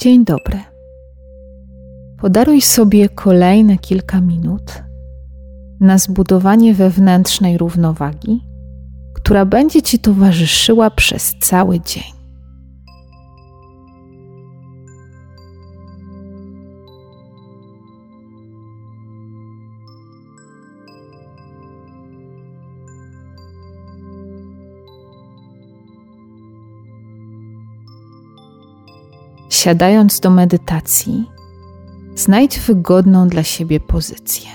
Dzień dobry. Podaruj sobie kolejne kilka minut na zbudowanie wewnętrznej równowagi, która będzie Ci towarzyszyła przez cały dzień. Siadając do medytacji, znajdź wygodną dla siebie pozycję.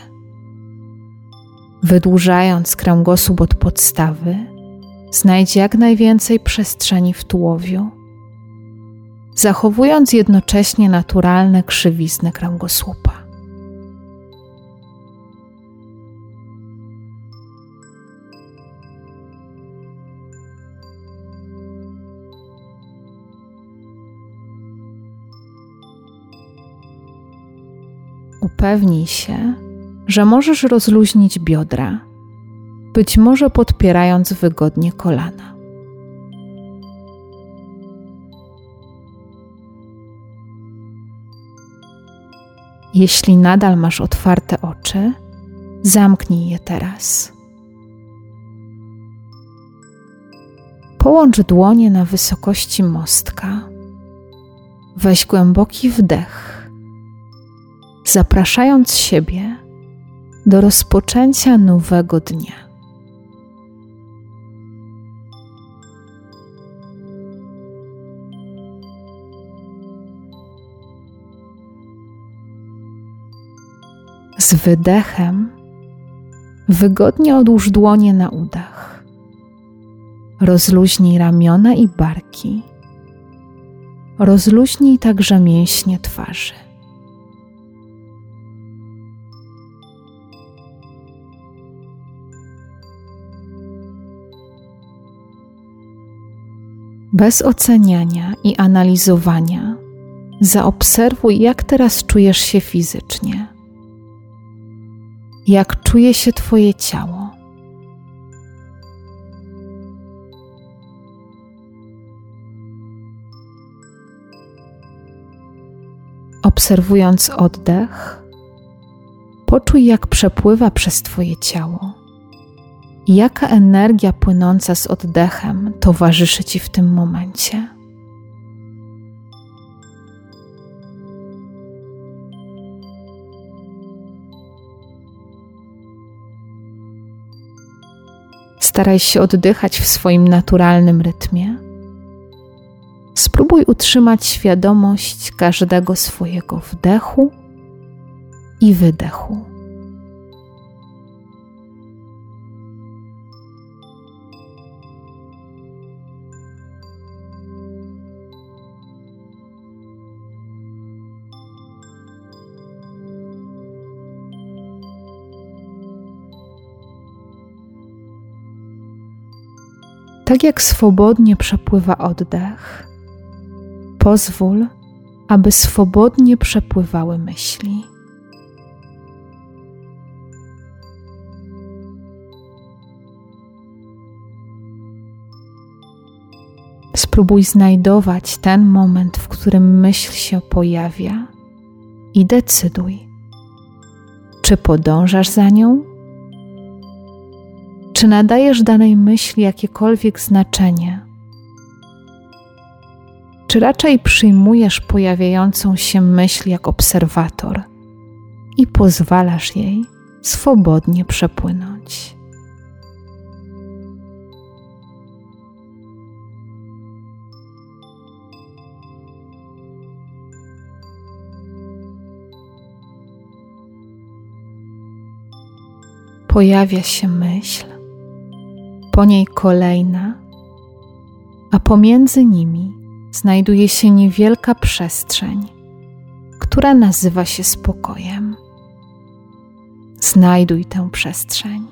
Wydłużając kręgosłup od podstawy, znajdź jak najwięcej przestrzeni w tułowiu, zachowując jednocześnie naturalne krzywizny kręgosłupa. Upewnij się, że możesz rozluźnić biodra, być może podpierając wygodnie kolana. Jeśli nadal masz otwarte oczy, zamknij je teraz. Połącz dłonie na wysokości mostka. Weź głęboki wdech zapraszając siebie do rozpoczęcia nowego dnia. Z wydechem wygodnie odłóż dłonie na udach. Rozluźnij ramiona i barki. Rozluźnij także mięśnie twarzy. Bez oceniania i analizowania, zaobserwuj, jak teraz czujesz się fizycznie. Jak czuje się Twoje ciało. Obserwując oddech, poczuj, jak przepływa przez Twoje ciało Jaka energia płynąca z oddechem towarzyszy Ci w tym momencie? Staraj się oddychać w swoim naturalnym rytmie. Spróbuj utrzymać świadomość każdego swojego wdechu i wydechu. Tak jak swobodnie przepływa oddech, pozwól, aby swobodnie przepływały myśli. Spróbuj znajdować ten moment, w którym myśl się pojawia i decyduj, czy podążasz za nią, czy nadajesz danej myśli jakiekolwiek znaczenie? Czy raczej przyjmujesz pojawiającą się myśl jak obserwator i pozwalasz jej swobodnie przepłynąć? Pojawia się myśl, po niej kolejna, a pomiędzy nimi znajduje się niewielka przestrzeń, która nazywa się spokojem. Znajduj tę przestrzeń.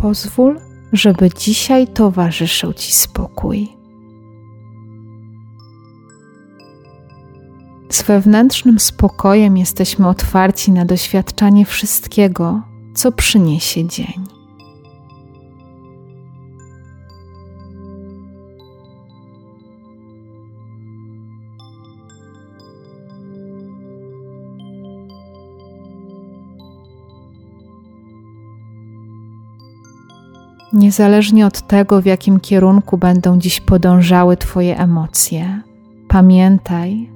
Pozwól, żeby dzisiaj towarzyszył Ci spokój. Z wewnętrznym spokojem jesteśmy otwarci na doświadczanie wszystkiego, co przyniesie dzień. Niezależnie od tego, w jakim kierunku będą dziś podążały Twoje emocje, pamiętaj,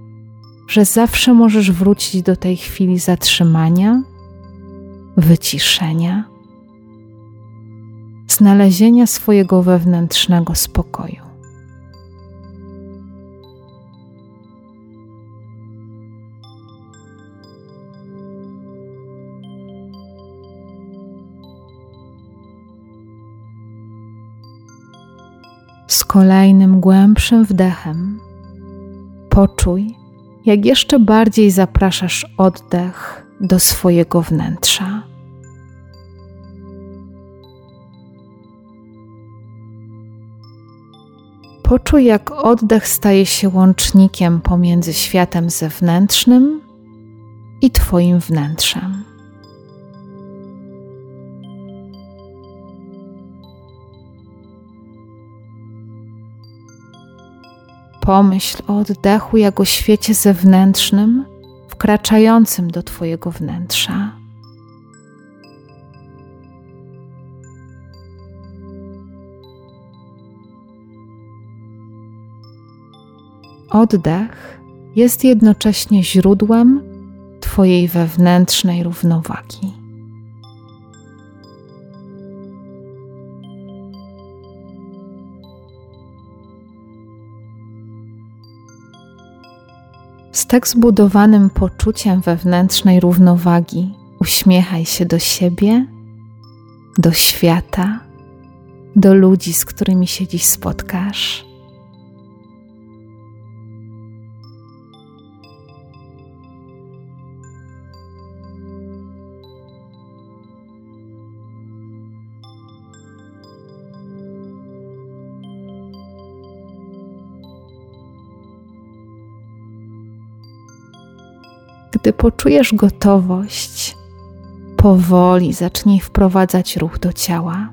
że zawsze możesz wrócić do tej chwili zatrzymania, wyciszenia, znalezienia swojego wewnętrznego spokoju. Kolejnym głębszym wdechem poczuj, jak jeszcze bardziej zapraszasz oddech do swojego wnętrza. Poczuj, jak oddech staje się łącznikiem pomiędzy światem zewnętrznym i Twoim wnętrzem. Pomyśl o oddechu jako świecie zewnętrznym, wkraczającym do Twojego wnętrza. Oddech jest jednocześnie źródłem Twojej wewnętrznej równowagi. Z tak zbudowanym poczuciem wewnętrznej równowagi uśmiechaj się do siebie, do świata, do ludzi, z którymi się dziś spotkasz. Gdy poczujesz gotowość, powoli zacznij wprowadzać ruch do ciała.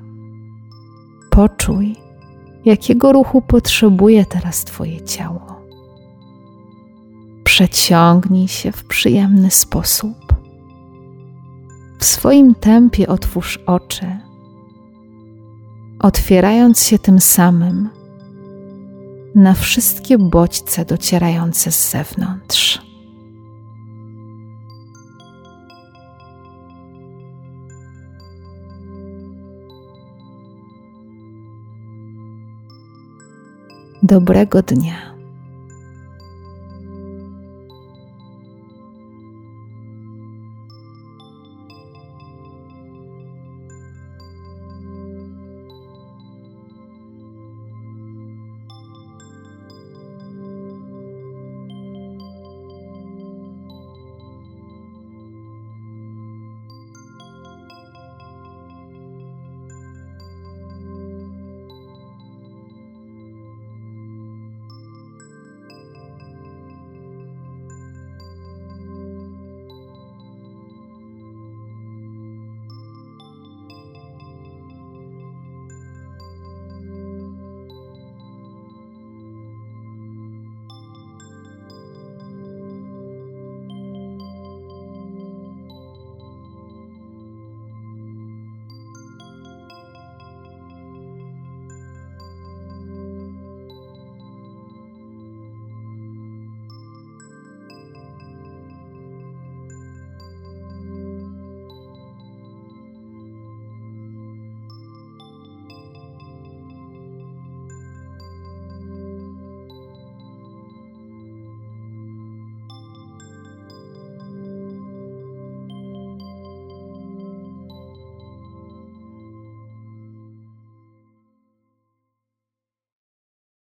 Poczuj, jakiego ruchu potrzebuje teraz Twoje ciało. Przeciągnij się w przyjemny sposób. W swoim tempie otwórz oczy, otwierając się tym samym na wszystkie bodźce docierające z zewnątrz. Dobrego dnia.